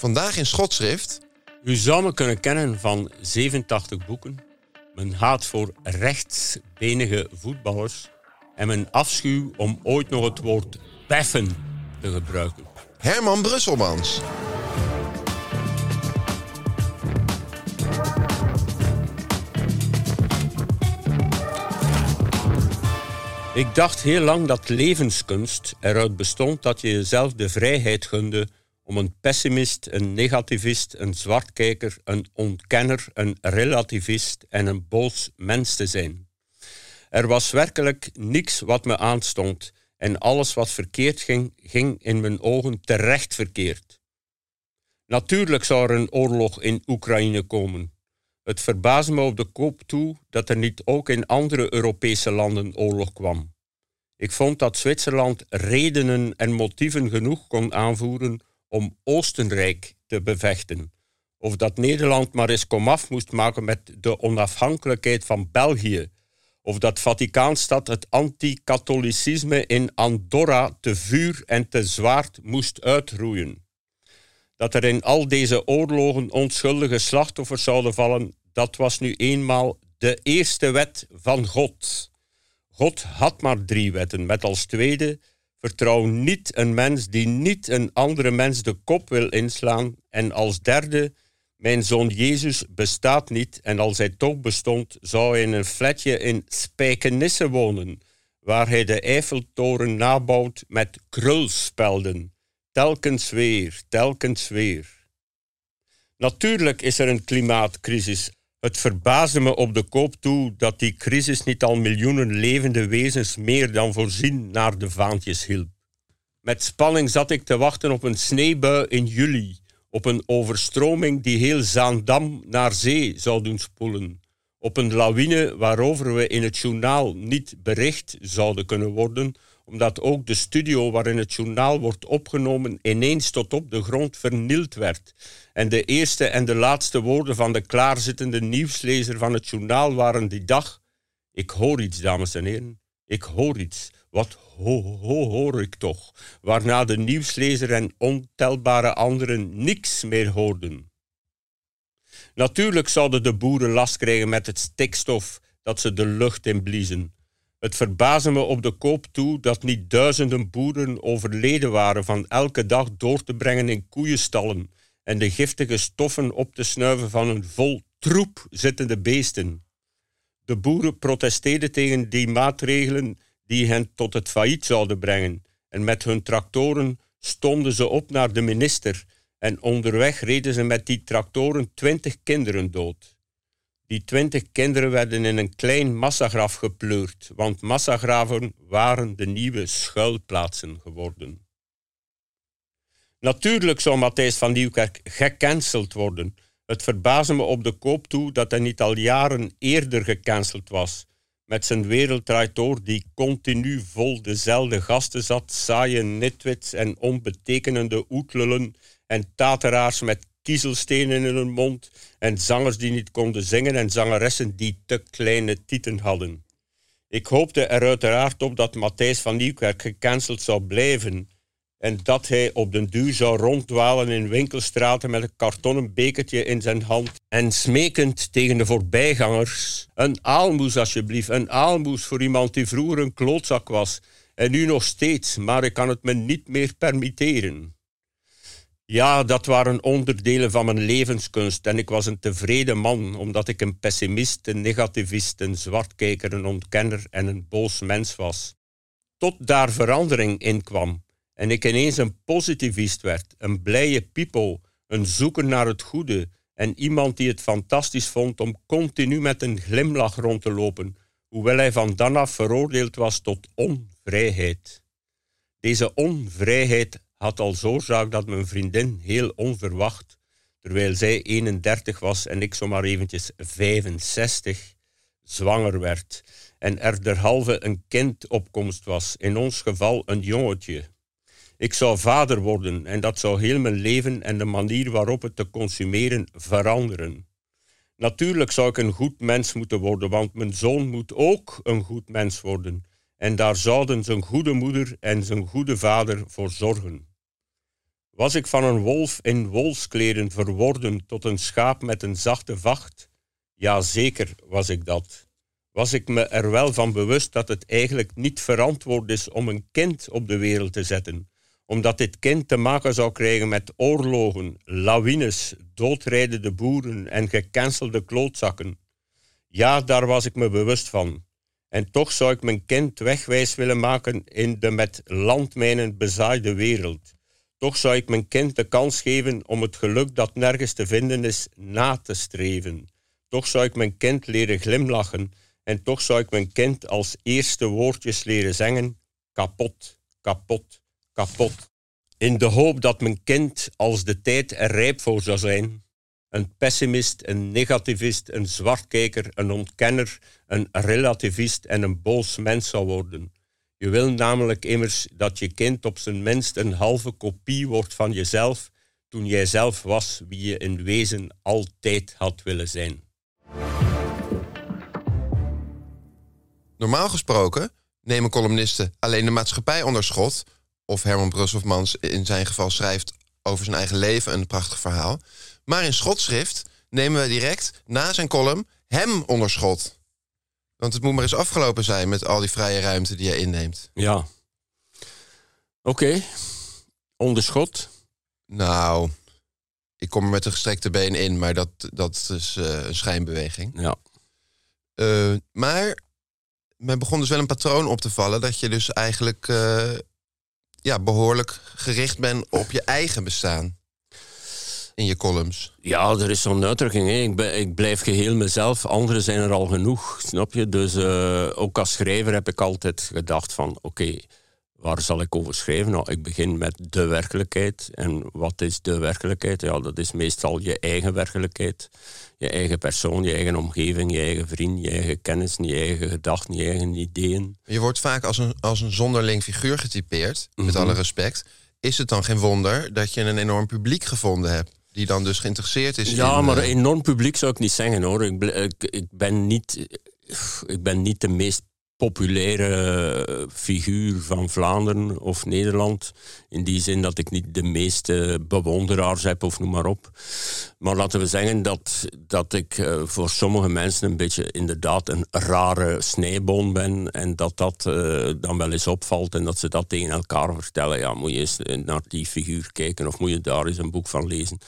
Vandaag in Schotschrift. U zou me kunnen kennen van 87 boeken, mijn haat voor rechtsbenige voetballers en mijn afschuw om ooit nog het woord beffen te gebruiken. Herman Brusselmans. Ik dacht heel lang dat levenskunst eruit bestond dat je jezelf de vrijheid gunde om een pessimist, een negativist, een zwartkijker, een ontkenner, een relativist en een boos mens te zijn. Er was werkelijk niks wat me aanstond en alles wat verkeerd ging, ging in mijn ogen terecht verkeerd. Natuurlijk zou er een oorlog in Oekraïne komen. Het verbaasde me op de koop toe dat er niet ook in andere Europese landen oorlog kwam. Ik vond dat Zwitserland redenen en motieven genoeg kon aanvoeren om Oostenrijk te bevechten. Of dat Nederland maar eens komaf moest maken met de onafhankelijkheid van België. Of dat Vaticaanstad het anti-katholicisme in Andorra te vuur en te zwaard moest uitroeien. Dat er in al deze oorlogen onschuldige slachtoffers zouden vallen, dat was nu eenmaal de eerste wet van God. God had maar drie wetten, met als tweede Vertrouw niet een mens die niet een andere mens de kop wil inslaan. En als derde, mijn zoon Jezus bestaat niet en als hij toch bestond, zou hij in een flatje in Spijkenisse wonen, waar hij de Eiffeltoren nabouwt met krulspelden. Telkens weer, telkens weer. Natuurlijk is er een klimaatcrisis. Het verbaasde me op de koop toe dat die crisis niet al miljoenen levende wezens meer dan voorzien naar de vaantjes hielp. Met spanning zat ik te wachten op een sneeuwbui in juli, op een overstroming die heel Zaandam naar zee zou doen spoelen, op een lawine waarover we in het journaal niet bericht zouden kunnen worden, omdat ook de studio waarin het journaal wordt opgenomen ineens tot op de grond vernield werd. En de eerste en de laatste woorden van de klaarzittende nieuwslezer van het journaal waren die dag: Ik hoor iets, dames en heren. Ik hoor iets. Wat ho, ho, hoor ik toch? Waarna de nieuwslezer en ontelbare anderen niks meer hoorden. Natuurlijk zouden de boeren last krijgen met het stikstof dat ze de lucht in bliezen. Het verbaasde me op de koop toe dat niet duizenden boeren overleden waren van elke dag door te brengen in koeienstallen en de giftige stoffen op te snuiven van een vol troep zittende beesten. De boeren protesteerden tegen die maatregelen die hen tot het failliet zouden brengen, en met hun tractoren stonden ze op naar de minister en onderweg reden ze met die tractoren twintig kinderen dood. Die twintig kinderen werden in een klein massagraf gepleurd, want massagraven waren de nieuwe schuilplaatsen geworden. Natuurlijk zou Matthijs van Nieuwkerk gecanceld worden. Het verbaasde me op de koop toe dat hij niet al jaren eerder gecanceld was. Met zijn wereld door die continu vol dezelfde gasten zat, saaie nitwits en onbetekenende oetlullen en tateraars met kiezelstenen in hun mond en zangers die niet konden zingen en zangeressen die te kleine tieten hadden. Ik hoopte er uiteraard op dat Matthijs van Nieuwkerk gecanceld zou blijven en dat hij op den duur zou ronddwalen in winkelstraten met een kartonnen bekertje in zijn hand en smekend tegen de voorbijgangers: Een aalmoes alsjeblieft, een aalmoes voor iemand die vroeger een klootzak was en nu nog steeds, maar ik kan het me niet meer permitteren. Ja, dat waren onderdelen van mijn levenskunst. En ik was een tevreden man, omdat ik een pessimist, een negativist, een zwartkijker, een ontkenner en een boos mens was. Tot daar verandering in kwam en ik ineens een positivist werd, een blije people, een zoeker naar het goede en iemand die het fantastisch vond om continu met een glimlach rond te lopen, hoewel hij van dan af veroordeeld was tot onvrijheid. Deze onvrijheid had als oorzaak dat mijn vriendin heel onverwacht, terwijl zij 31 was en ik zomaar eventjes 65, zwanger werd en er derhalve een kind op komst was, in ons geval een jongetje. Ik zou vader worden en dat zou heel mijn leven en de manier waarop het te consumeren veranderen. Natuurlijk zou ik een goed mens moeten worden, want mijn zoon moet ook een goed mens worden. En daar zouden zijn goede moeder en zijn goede vader voor zorgen. Was ik van een wolf in wolfskleren verworden tot een schaap met een zachte vacht? Ja, zeker was ik dat. Was ik me er wel van bewust dat het eigenlijk niet verantwoord is om een kind op de wereld te zetten, omdat dit kind te maken zou krijgen met oorlogen, lawines, doodrijdende boeren en gecancelde klootzakken. Ja, daar was ik me bewust van. En toch zou ik mijn kind wegwijs willen maken in de met landmijnen bezaaide wereld. Toch zou ik mijn kind de kans geven om het geluk dat nergens te vinden is na te streven. Toch zou ik mijn kind leren glimlachen en toch zou ik mijn kind als eerste woordjes leren zingen: kapot, kapot, kapot. In de hoop dat mijn kind, als de tijd er rijp voor zou zijn, een pessimist, een negativist, een zwartkijker, een ontkenner, een relativist en een boos mens zou worden. Je wil namelijk immers dat je kind op zijn minst een halve kopie wordt van jezelf toen jij zelf was wie je in wezen altijd had willen zijn. Normaal gesproken nemen columnisten alleen de maatschappij onder schot. Of Herman Brusselmans in zijn geval schrijft over zijn eigen leven een prachtig verhaal. Maar in schotschrift nemen we direct na zijn column hem onder schot. Want het moet maar eens afgelopen zijn met al die vrije ruimte die je inneemt. Ja. Oké. Onderschot. Nou, ik kom er met een gestrekte been in, maar dat, dat is uh, een schijnbeweging. Ja. Uh, maar mij begon dus wel een patroon op te vallen dat je dus eigenlijk uh, ja, behoorlijk gericht bent op je eigen bestaan. In je columns. Ja, er is zo'n uitdrukking. Hè. Ik, ik, blijf geheel mezelf. Anderen zijn er al genoeg, snap je? Dus ook als schrijver heb ik altijd gedacht van... oké, Waar zal ik over schrijven? Nou, ik begin met de werkelijkheid. En wat is de werkelijkheid? Ja, dat is meestal je eigen werkelijkheid. Je eigen persoon, je eigen omgeving, je eigen vriend, je eigen kennis, je eigen gedachten, je eigen ideeën. Je wordt vaak als een, als een zonderling figuur getypeerd, met mhm. alle respect. Is het dan geen wonder dat je een enorm publiek gevonden hebt? Die dan dus geïnteresseerd is ja, in... maar een enorm publiek zou ik niet zeggen hoor. Ik, ik, ik ben niet ik ben niet de meest populaire figuur van Vlaanderen of Nederland. In die zin dat ik niet de meeste bewonderaars heb of noem maar op. Maar laten we zeggen dat, dat ik uh, voor sommige mensen een beetje inderdaad een rare snijboon ben. En dat dat uh, dan wel eens opvalt en dat ze dat tegen elkaar vertellen. Ja, moet je eens naar die figuur kijken of moet je daar eens een boek van lezen.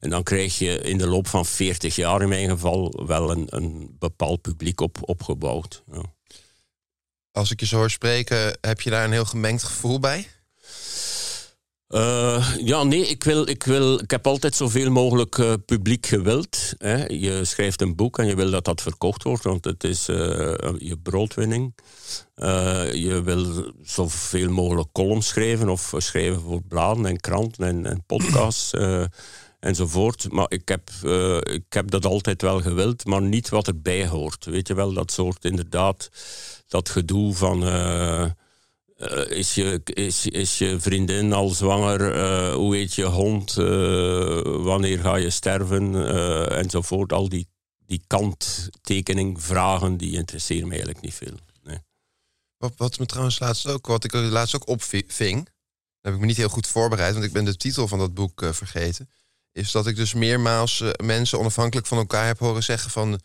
En dan krijg je in de loop van 40 jaar in mijn geval wel een, een bepaald publiek op, opgebouwd. Ja als ik je zo hoor spreken, heb je daar een heel gemengd gevoel bij? Uh, ja, nee, ik, wil, ik, wil, ik heb altijd zoveel mogelijk uh, publiek gewild. Hè. Je schrijft een boek en je wil dat dat verkocht wordt, want het is uh, je broodwinning. je wil zoveel mogelijk columns schrijven of schrijven voor bladen en kranten en, en podcasts enzovoort. Maar ik heb, ik heb dat altijd wel gewild, maar niet wat erbij hoort. Weet je wel, dat soort inderdaad dat gedoe van. Uh, uh, is, je, is, is je vriendin al zwanger? Uh, hoe heet je hond? wanneer ga je sterven? enzovoort. Al die, die kanttekening vragen, die interesseren me eigenlijk niet veel. Wat, wat me trouwens laatst ook, wat ik laatst ook opving, heb ik me niet heel goed voorbereid, want ik ben de titel van dat boek vergeten. Is dat ik dus meermaals mensen onafhankelijk van elkaar heb horen zeggen van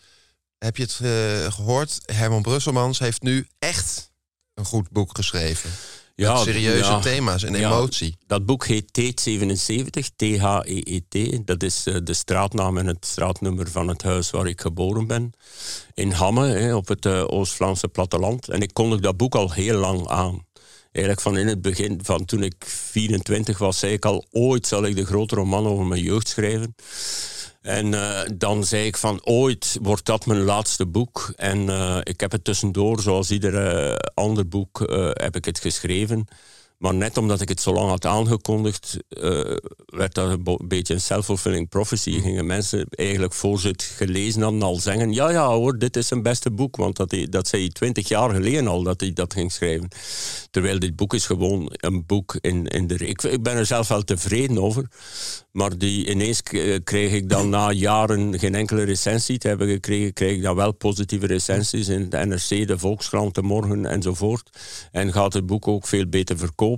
heb je het uh, gehoord? Herman Brusselmans heeft nu echt een goed boek geschreven. met serieuze thema's en emotie. Dat boek heet T77, T-H-E-E-T. Dat is uh, de straatnaam en het straatnummer van het huis waar ik geboren ben. In Hamme, hè, op het uh, Oost-Vlaamse platteland. En ik kondig dat boek al heel lang aan. Eigenlijk van in het begin, van toen ik 24 was, zei ik al... ooit zal ik de grote roman over mijn jeugd schrijven. En uh, dan zei ik van ooit wordt dat mijn laatste boek. En uh, ik heb het tussendoor, zoals ieder ander boek, heb ik het geschreven. Maar net omdat ik het zo lang had aangekondigd, uh, werd dat een beetje een self-fulfilling prophecy. Mm. Gingen mensen eigenlijk voor ze het gelezen hadden al zeggen: Ja, ja hoor, dit is een beste boek. Want dat, dat zei hij twintig jaar geleden al dat hij dat ging schrijven. Terwijl dit boek is gewoon een boek in, in de. Ik, ik ben er zelf wel tevreden over. Maar die ineens kreeg ik dan na jaren geen enkele recensie te hebben gekregen, kreeg ik dan wel positieve recensies in de NRC, de Volkskrant, de Morgen enzovoort. En gaat het boek ook veel beter verkopen.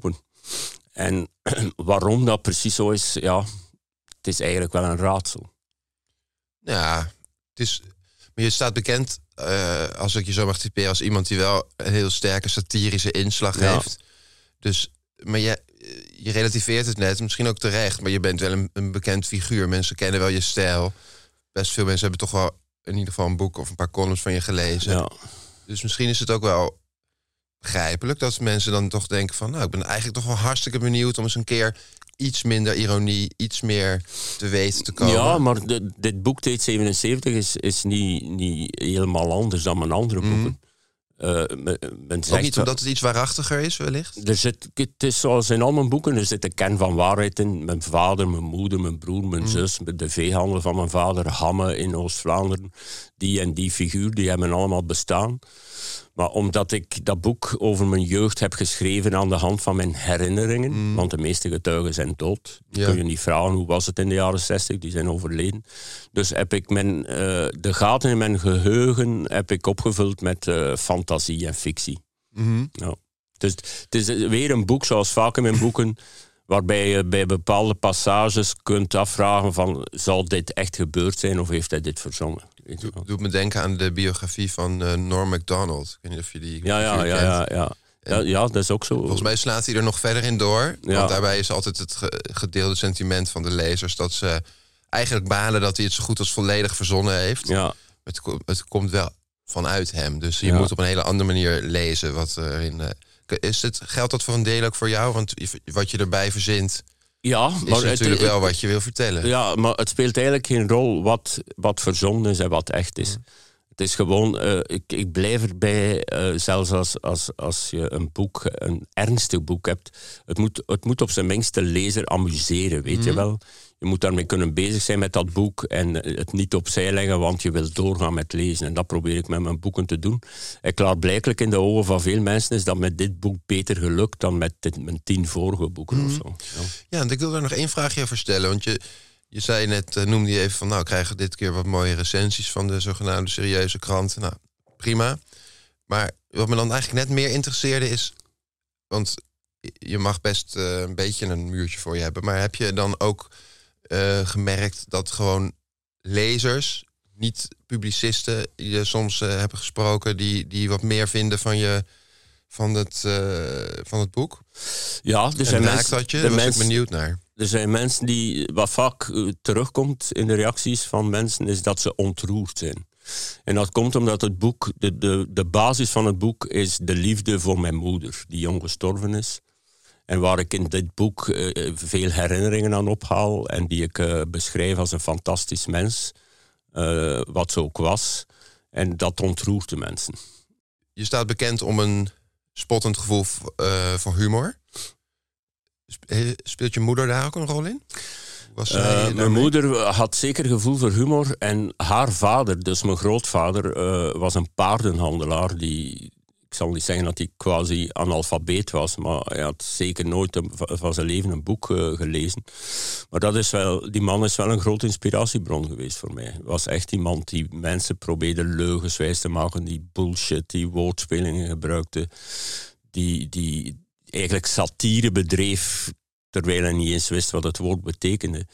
En waarom dat precies zo is, ja, het is eigenlijk wel een raadsel. Ja, het is, maar je staat bekend, uh, als ik je zo mag typeren, als iemand die wel een heel sterke satirische inslag heeft. Dus, maar je, je relativeert het net, misschien ook terecht, maar je bent wel een, een, bekend figuur. Mensen kennen wel je stijl. Best veel mensen hebben toch wel in ieder geval een boek of een paar columns van je gelezen. Ja. Dus misschien is het ook wel begrijpelijk dat mensen dan toch denken van... nou, ik ben eigenlijk toch wel hartstikke benieuwd om eens een keer iets minder ironie, iets meer te weten te komen. Ja, maar dit boek T77 is, is niet, niet helemaal anders dan mijn andere mhm. boeken. Uh, men zegt, Ook niet omdat het iets waarachtiger is, wellicht? Er zit, het is zoals in al mijn boeken, er zit een kern van waarheid in. Mijn vader, mijn moeder, mijn broer, mijn mm. zus, de veehandel van mijn vader, Hamme in Oost-Vlaanderen. Die en die figuur, die hebben allemaal bestaan. Maar omdat ik dat boek over mijn jeugd heb geschreven aan de hand van mijn herinneringen, mm. want de meeste getuigen zijn dood. Ja. Kun je niet vragen hoe was het in de jaren 60, die zijn overleden. Dus heb ik mijn, uh, de gaten in mijn geheugen heb ik opgevuld met uh, fantasie en fictie. Mm ja. Dus het is weer een boek, zoals vaak in mijn boeken, waarbij je bij bepaalde passages kunt afvragen van, zal dit echt gebeurd zijn of heeft hij dit verzonnen? Doet doet me denken aan de biografie van uh, Norm MacDonald. Ik weet niet of je die ja, ja, ja, ja, ja. Ja, ja, dat is ook zo. Volgens mij slaat hij er nog verder in door. Ja. Want daarbij is altijd het gedeelde sentiment van de lezers... dat ze eigenlijk balen dat hij het zo goed als volledig verzonnen heeft. Ja. Het, het komt wel vanuit hem. Dus je moet op een hele andere manier lezen wat erin... Uh, is het, geldt dat voor een deel ook voor jou? Want wat je erbij verzint... Ja, is maar natuurlijk wel wat je wil vertellen. Ja, maar het speelt eigenlijk geen rol wat, wat verzonnen is en wat echt is. Het is gewoon, uh, ik, ik blijf erbij, uh, zelfs als, als, als je een boek, een ernstig boek hebt, het moet, het moet op zijn minst de lezer amuseren, weet je mhm. wel. Je moet daarmee kunnen bezig zijn met dat boek en het niet opzij leggen, want je wilt doorgaan met lezen. En dat probeer ik met mijn boeken te doen. En klaarblijkelijk in de ogen van veel mensen is dat met dit boek beter gelukt dan met mijn tien vorige boeken of mhm. zo. Ja. ja, en ik wil daar nog één vraagje over stellen, want je je zei net, uh, noemde je even van, nou, krijgen dit keer wat mooie recensies van de zogenaamde serieuze kranten. Nou, prima. Maar wat me dan eigenlijk net meer interesseerde is, want je mag best uh, een beetje een muurtje voor je hebben, maar heb je dan ook uh, gemerkt dat gewoon lezers, niet publicisten, die je soms hebben gesproken, die, die wat meer vinden van je van het, van het boek? Ja, dus zijn mensen, dat je? Daar was ik benieuwd naar. Er zijn mensen die, wat vaak eh, terugkomt in de reacties van mensen, is dat ze ontroerd zijn. En dat komt omdat het boek, de, de, de basis van het boek is de liefde voor mijn moeder, die jong gestorven is. En waar ik in dit boek uh, veel herinneringen aan ophaal en die ik uh, beschrijf als een fantastisch mens, uh, wat ze ook was. En dat ontroert de mensen. Je staat bekend om een spottend gevoel voor humor. Speelt je moeder daar ook een rol in? Was mijn moeder had zeker gevoel voor humor. En haar vader, dus mijn grootvader, was een paardenhandelaar. Die, ik zal niet zeggen dat hij quasi analfabeet was, maar hij had zeker nooit van zijn leven een boek uh, gelezen. Maar dat is wel, die man is wel een grote inspiratiebron geweest voor mij. Was echt iemand die mensen probeerde leugens wijs te maken, die bullshit, die woordspelingen gebruikte. Die, die, eigenlijk satire bedreef terwijl hij niet eens wist wat het woord betekende.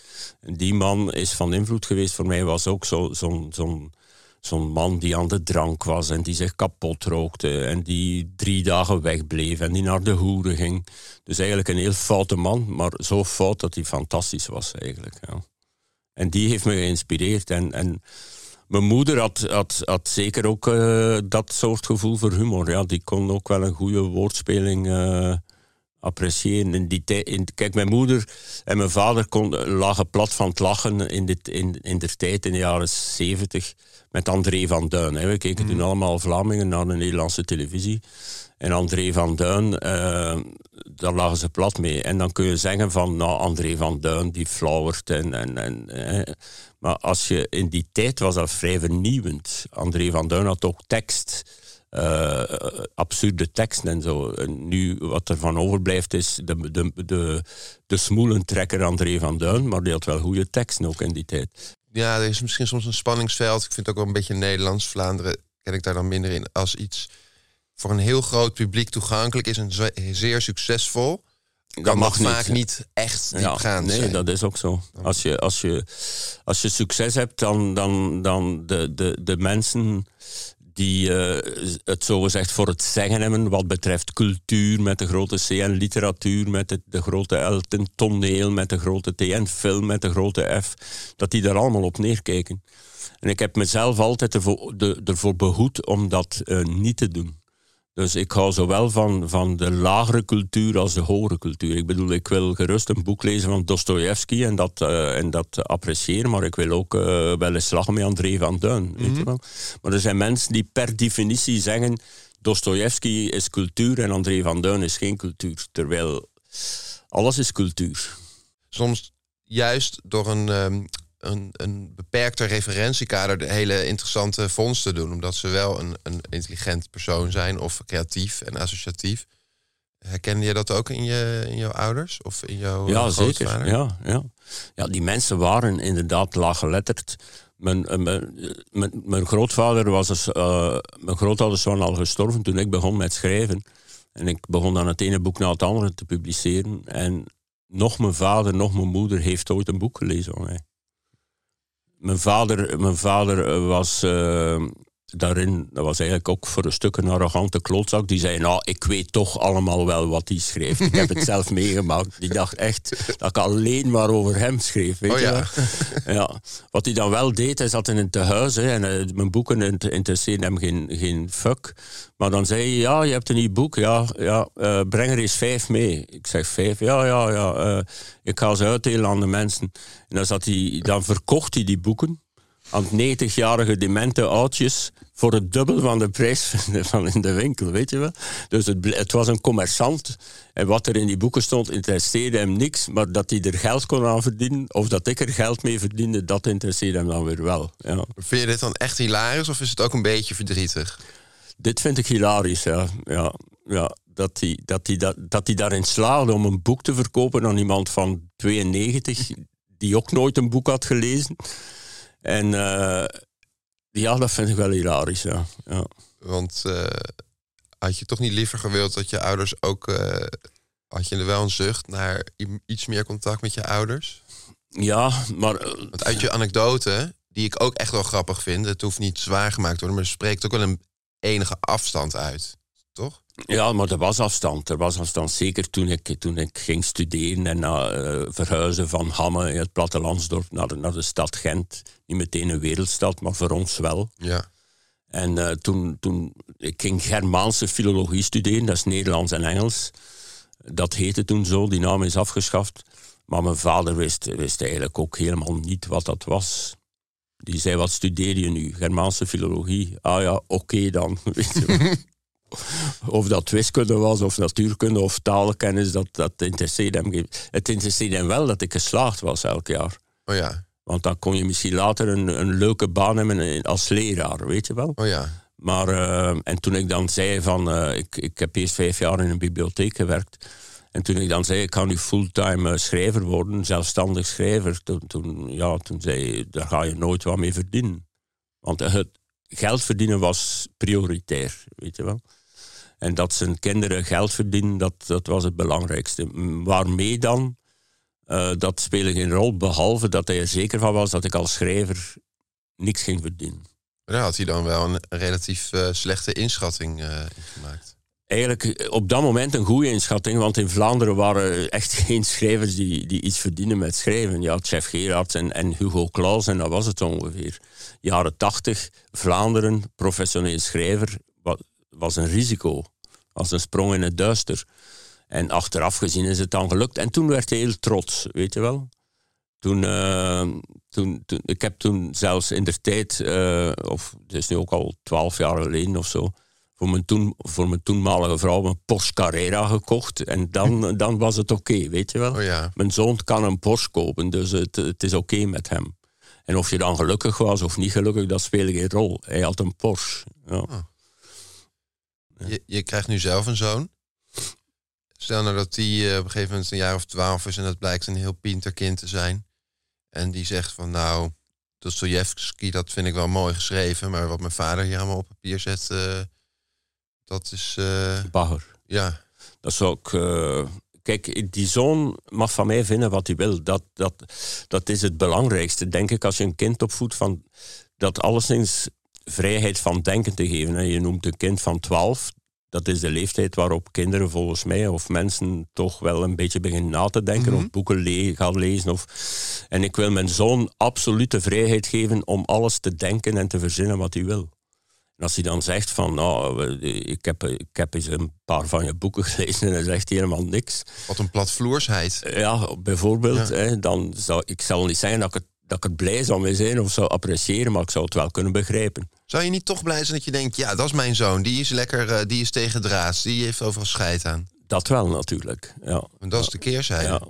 En die man is van invloed geweest voor mij, was ook zo'n zo, zo zo'n man die aan de drank was en die zich kapot rookte en die drie dagen wegbleef en die naar de hoeren ging. Dus eigenlijk een heel foute man, maar zo fout dat hij fantastisch was eigenlijk. Ja. En die heeft me geïnspireerd. En, en mijn moeder had, had, had zeker ook uh, dat soort gevoel voor humor. Ja, die kon ook wel een goede woordspeling uh, appreciëren. Die kijk, mijn moeder en mijn vader kon, lagen plat van het lachen in, dit, in, in de tijd, in de jaren zeventig, met André van Duin. Hè. We keken mm. toen allemaal Vlamingen naar de Nederlandse televisie. En André van Duin, uh, daar lagen ze plat mee. En dan kun je zeggen van, nou, André van Duin, die flauwert. En, en, en, maar als je in die tijd was dat vrij vernieuwend. André van Duin had ook tekst. Uh, absurde teksten en zo. En nu wat er van overblijft is de, de, de, de smoelentrekker André van Duin, maar die had wel goede teksten ook in die tijd. Ja, er is misschien soms een spanningsveld. Ik vind het ook wel een beetje Nederlands. Vlaanderen ken ik daar dan minder in als iets voor een heel groot publiek toegankelijk is en zeer succesvol. Dat mag vaak niet echt diep gaan. Nee, dat is ook zo. Als je, als je, als je succes hebt, dan, dan, dan de, de, de mensen die uh, het zogezegd voor het zeggen hebben wat betreft cultuur met de grote C en literatuur met de, de grote L, ten toneel met de grote T en film met de grote F, dat die daar allemaal op neerkijken. En ik heb mezelf altijd ervoor, de, ervoor behoed om dat uh, niet te doen. Dus ik hou zowel van, van de lagere cultuur als de hogere cultuur. Ik bedoel, ik wil gerust een boek lezen van Dostoevsky en dat, uh, en dat appreciëren, maar ik wil ook uh, wel eens lachen met André van Duin. weet je mhm. wel? Maar er zijn mensen die per definitie zeggen: Dostoevsky is cultuur en André van Duin is geen cultuur. Terwijl alles is cultuur. Soms juist door een, um, een, een beperkter referentiekader de hele interessante vondsten doen. Omdat ze wel een, een intelligent persoon zijn of creatief en associatief. Herkende je dat ook in, je, in jouw ouders of in jouw Ja, zeker. Ja, ja. ja, die mensen waren inderdaad laaggeletterd. Mijn, eh, mijn, mijn, mijn grootvader was dus, uh, mijn grootouders waren al gestorven toen ik begon met schrijven. En ik begon dan het ene boek na het andere te publiceren. En nog mijn vader, nog mijn moeder heeft ooit een boek gelezen van mij mijn vader, mijn vader eh, was uh, daarin, dat was eigenlijk ook voor een stuk een arrogante klootzak. Die zei, nou, ik weet toch allemaal wel wat hij schreef. Ik heb het zelf meegemaakt. Die dacht echt dat ik alleen maar over hem schreef. Weet oh, je ja. ja. Wat hij dan wel deed, hij zat in een tehuis. Hè, en uh, mijn boeken interesseerden hem geen, geen fuck. Maar dan zei hij, ja, je hebt een nieuw boek. Ja, ja uh, breng er eens vijf mee. Ik zeg, vijf? Ja, ja, ja. Uh, ik ga ze uitdelen aan de mensen. En dan, zat hij, dan verkocht hij die boeken aan 90-jarige demente oudjes voor het dubbel van de prijs van in de winkel, weet je wel. Dus het, het, was een commerçant. En wat er in die boeken stond, interesseerde hem niks. Maar dat hij er geld kon aan verdienen, of dat ik er geld mee verdiende, dat interesseerde hem dan weer wel. Ja. Vind je dit dan echt hilarisch, of is het ook een beetje verdrietig? Dit vind ik hilarisch, ja. ja, ja dat hij, dat, hij, dat, dat hij daarin slaagde om een boek te verkopen aan iemand van 92, die ook nooit een boek had gelezen. En uh, ja, dat vind ik wel hilarisch, ja. ja. Want uh, had je toch niet liever gewild dat je ouders ook... Uh, had je er wel een zucht naar iets meer contact met je ouders? Ja, maar... Want uit je anekdote, die ik ook echt wel grappig vind... het hoeft niet zwaar gemaakt te worden... maar het spreekt ook wel een enige afstand uit, toch? Ja, maar er was afstand. Er was afstand zeker toen ik, toen ik ging studeren en uh, verhuizen van Hamme in het plattelandsdorp naar de, naar de stad Gent. Niet meteen een wereldstad, maar voor ons wel. Ja. En uh, toen, toen ik ging Germaanse filologie studeren, dat is Nederlands en Engels. Dat heette toen zo, die naam is afgeschaft. Maar mijn vader wist, wist eigenlijk ook helemaal niet wat dat was. Die zei, wat studeer je nu? Germaanse filologie. Ah ja, oké dan. Weet je of dat wiskunde was, of natuurkunde, of taalkennis, dat, dat interesseerde hem. Het interesseerde hem wel dat ik geslaagd was elk jaar. Oh ja. Want dan kon je misschien later een, een leuke baan hebben als leraar, weet je wel. Oh ja. Maar, uh, en toen ik dan zei van, uh, ik, ik heb eerst vijf jaar in een bibliotheek gewerkt. En toen ik dan zei, ik kan nu fulltime uh, schrijver worden, zelfstandig schrijver. Toen, toen, ja, toen zei daar ga je nooit wat mee verdienen. Want het geld verdienen was prioritair, weet je wel. En dat zijn kinderen geld verdienen, dat, dat was het belangrijkste. Waarmee dan? Uh, dat speelde geen rol, behalve dat hij er zeker van was dat ik als schrijver niks ging verdienen. Maar daar had hij dan wel een relatief eh, slechte inschatting uh, in gemaakt. Eigenlijk op dat moment een goede inschatting, want in Vlaanderen waren echt geen schrijvers die, die iets verdienen met schrijven. Je had Chef Gerards en, en Hugo Claus en dat was het ongeveer. Jaren tachtig, Vlaanderen, professioneel schrijver, was een risico. Als een sprong in het duister. En achteraf gezien is het dan gelukt. En toen werd hij heel trots, weet je wel. Toen, uh, toen, toen, ik heb toen zelfs in de tijd, uh, of het is nu ook al twaalf jaar geleden of zo, voor mijn, toen, voor mijn toenmalige vrouw een Porsche Carrera gekocht. En dan, dan was het oké, weet je wel. Oh ja. Mijn zoon kan een Porsche kopen, dus het, het is oké met hem. En of je dan gelukkig was of niet gelukkig, dat speelde geen rol. Hij had een Porsche. Ja. Oh. Je, je krijgt nu zelf een zoon. Stel nou dat die uh, op een gegeven moment een jaar of twaalf is en dat blijkt een heel pinterkind te zijn. En die zegt van nou, Dostoevsky, dat vind ik wel mooi geschreven, maar wat mijn vader hier allemaal op papier zet, uh, dat is... Uh... Bagger. Ja. Dat is ook... Kijk, die zoon mag van mij vinden wat hij wil. Dat, dat, dat is het belangrijkste, denk ik, als je een kind opvoedt, van, dat alleszins vrijheid van denken te geven. Je noemt een kind van 12, dat is de leeftijd waarop kinderen volgens mij of mensen toch wel een beetje beginnen na te denken of mhm. boeken le gaan lezen. Of... En ik wil mijn zoon absolute vrijheid geven om alles te denken en te verzinnen wat hij wil. En als hij dan zegt van, nou, ik heb, ik heb eens een paar van je boeken gelezen en dan zegt hij helemaal niks. Wat een platvloersheid. Ja, bijvoorbeeld. Hè, dan zou, ik zal niet zeggen dat ik, het, dat ik het blij zou mee zijn of zou appreciëren, maar ik zou het wel kunnen begrijpen. Zou je niet toch blij zijn dat je denkt, ja, dat is mijn zoon, die is lekker, uh, die is tegen draads, die heeft overal scheid aan? Dat wel natuurlijk, ja. En dat is de keerzijde.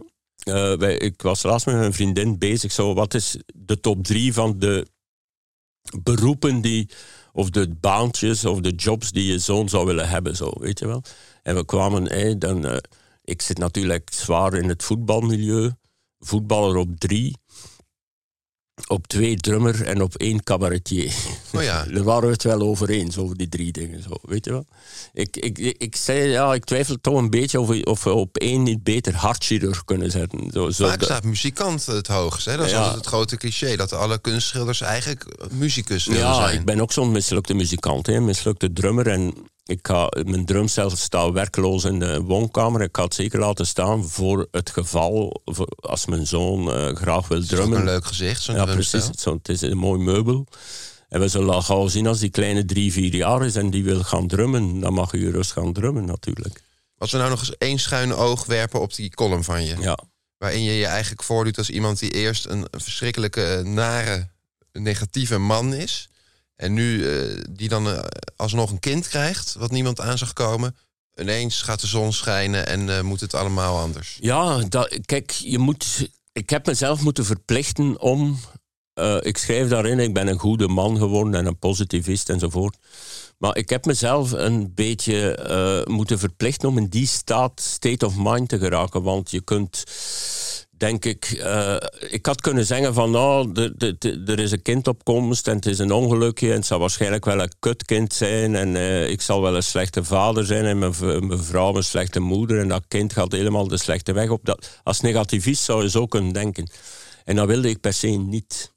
Ja. Uh, ik was laatst met mijn vriendin bezig, zo, wat is de top drie van de beroepen die, of de baantjes of de jobs die je zoon zou willen hebben, zo, weet je wel. En we kwamen, hey, dan, uh, ik zit natuurlijk zwaar in het voetbalmilieu, voetballer op drie, op twee drummer en op één cabaretier. Oh ja. Daar waren we het wel over eens, over die drie dingen. Zo, weet je wel? Ik, ik, ik zei, ja, ik twijfel toch een beetje of we, of we op één niet beter hartchirurg kunnen zetten. Zo, zo Vaak staat muzikant het hoogst. Hè? Dat is altijd het grote cliché, dat alle kunstschilders eigenlijk muzikus willen ja, zijn. Ja, ik ben ook zo'n mislukte muzikant, hè? mislukte drummer. En ik ga mijn drumstel staat werkloos in de woonkamer. Ik het zeker laten staan voor het geval als mijn zoon uh, graag wil drummen. Is een leuk gezicht, zo'n Ja, precies. Het, het, is een mooi meubel. En we zullen gauw zien als die kleine drie, vier jaar is en die wil gaan drummen, dan mag je rust gaan drummen natuurlijk. Als we nou nog eens één schuine oog werpen op die column van je. Ja. Waarin je je eigenlijk voordoet als iemand die eerst een verschrikkelijke, nare, negatieve man is. En nu uh, die dan uh, alsnog een kind krijgt, wat niemand aan zag komen. Ineens gaat de zon schijnen en uh, moet het allemaal anders. Ja, dat, kijk, je moet. Ik heb mezelf moeten verplichten om. ik schrijf daarin, ik ben een goede man geworden en een positivist enzovoort. Maar ik heb mezelf een beetje moeten verplichten om in die staat, state of mind te geraken. Want je kunt denk ik, uh, ik had kunnen zeggen van nou, er is een kind op komst en het is een ongelukje en het zal waarschijnlijk wel een kutkind zijn en uh, ik zal wel een slechte vader zijn en mijn, vrouw een slechte moeder en dat kind gaat helemaal de slechte weg op. Dat, als negativist zou je zo kunnen denken. En dat wilde ik per se niet.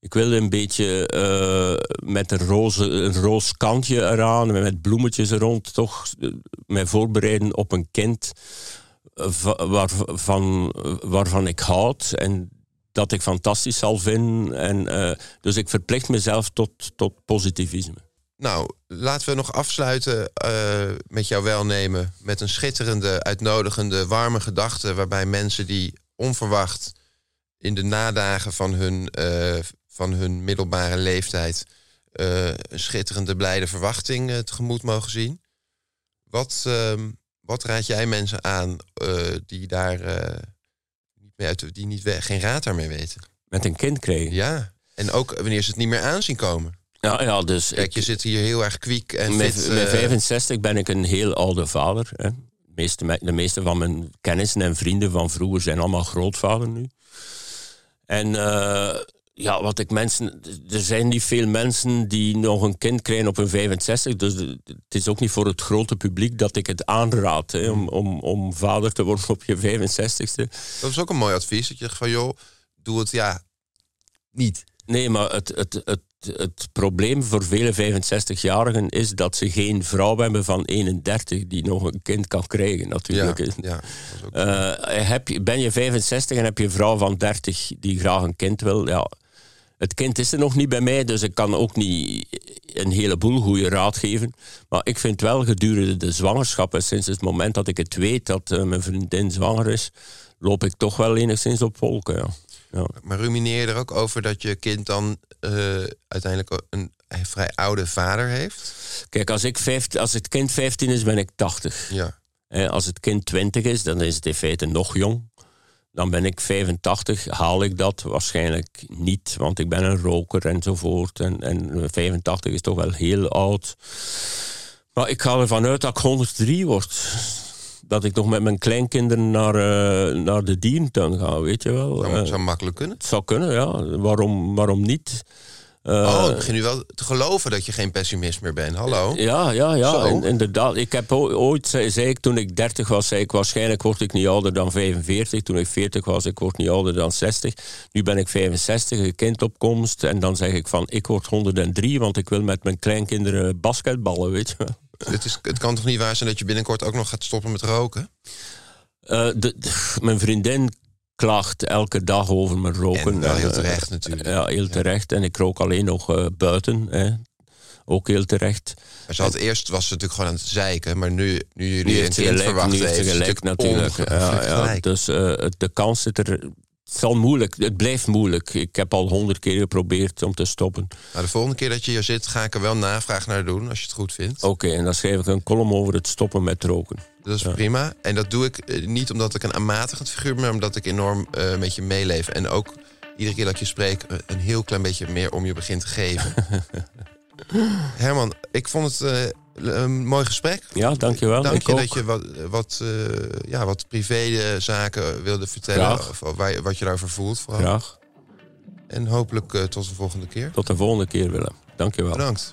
Ik wilde een beetje uh, met een, roze, een roos kantje eraan, met bloemetjes er rond, toch mij voorbereiden op een kind waarvan, waarvan ik houd en dat ik fantastisch zal vinden. En, uh, dus ik verplicht mezelf tot, tot positivisme. Nou, laten we nog afsluiten uh, met jouw welnemen. Met een schitterende, uitnodigende, warme gedachte. Waarbij mensen die onverwacht in de nadagen van hun, uh, van hun middelbare leeftijd. een schitterende, blijde verwachting tegemoet mogen zien. Wat, ehm, wat raad jij mensen aan uh, die daar uh, niet meer uit, die niet geen raad daarmee weten? Met een kind krijgen. Ja. En ook wanneer ze het niet meer aanzien komen. Ja, ja, dus Kijk, je zit hier heel erg kwiek en met, fit, Met 65 ben ik een heel oude vader. Hè. De, meeste, de meeste van mijn kennissen en vrienden van vroeger zijn allemaal grootvader nu. En ja, wat ik mensen. Er zijn niet veel mensen die nog een kind krijgen op hun 65. Dus het is ook niet voor het grote publiek dat ik het aanraad hè, om, om, om vader te worden op je 65ste. Dat is ook een mooi advies. Dat je zegt van joh, doe het ja niet. Nee, maar het, het, het, het probleem voor vele 65-jarigen is dat ze geen vrouw hebben van 31 die nog een kind kan krijgen, natuurlijk. Ja, ja, ook- Eh, heb je, ben je 65 en heb je een vrouw van 30 die graag een kind wil? Ja, het kind is er nog niet bij mij, dus ik kan ook niet een heleboel goede raad geven. Maar ik vind wel gedurende de zwangerschap, en sinds het moment dat ik het weet dat eh, mijn vriendin zwanger is, loop ik toch wel enigszins op wolken. Ja. Ja. Maar rumineer je er ook over dat je kind dan eh, uiteindelijk een vrij oude vader heeft? Kijk, als, ik 15, als het kind 15 is, ben ik 80. Ja. Eh, Als het kind 20 is, dan is het in feite nog jong. Dan ben ik 85, haal ik dat waarschijnlijk niet, want ik ben een roker enzovoort. En, en 85 is toch wel heel oud. Maar ik ga ervan uit dat ik 103 word. Dat ik nog met mijn kleinkinderen naar, eh, naar de dierentuin ga, weet je wel. Dat Eh, zou makkelijk kunnen. het zou kunnen, ja. Waarom, waarom niet? Eh, oh, ik begin nu wel te geloven dat je geen pessimist meer bent. Hallo? Ja, ja, ja. In- inderdaad. Ik heb ooit, zei, ik toen ik 30 was, zei ik waarschijnlijk word ik niet ouder dan 45. Toen ik 40 was, ik word niet ouder dan 60. Nu ben ik 65, een kindopkomst. En dan zeg ik van, ik word 103, want ik wil met mijn kleinkinderen basketballen, weet je wel. Het, is, het kan toch niet waar zijn dat je binnenkort ook nog gaat stoppen met roken? Eh, de, de- mijn vriendin klaagt elke dag over mijn roken. En wel heel eh, terecht natuurlijk. Ja, heel terecht. En ik rook alleen nog eh, buiten. Hè. Ook heel terecht. Maar ze had eerst was ze natuurlijk gewoon aan het zeiken, maar nu, nu jullie Nu een heeft kind gelijk, verwachten, nu heeft ze heeft ze gelijk natuurlijk. Ja, ja, dus eh, het- de kans zit er. Het zal moeilijk. Het blijft moeilijk. Ik heb al honderd keer geprobeerd om te stoppen. Nou, de volgende keer dat je hier zit, ga ik er wel navraag naar doen, als je het goed vindt. Oké, en dan schrijf ik een column over het stoppen met roken. Dat is prima. En dat doe ik eh, niet omdat ik een aanmatigend figuur ben, maar omdat ik enorm eh, met je meeleef. En ook iedere keer dat je spreek, eh, een heel klein beetje meer om je begint te geven. Herman, ik vond het eh, een mooi gesprek. Ja, dankjewel. Dank ik je dat je wat, wat, eh, ja, wat privé-zaken wilde vertellen. Graag. Of, waar, je- wat je daarover voelt. Vooral. Graag. En hopelijk eh, tot de volgende keer. Tot de volgende keer, Willem. Dankjewel. Bedankt.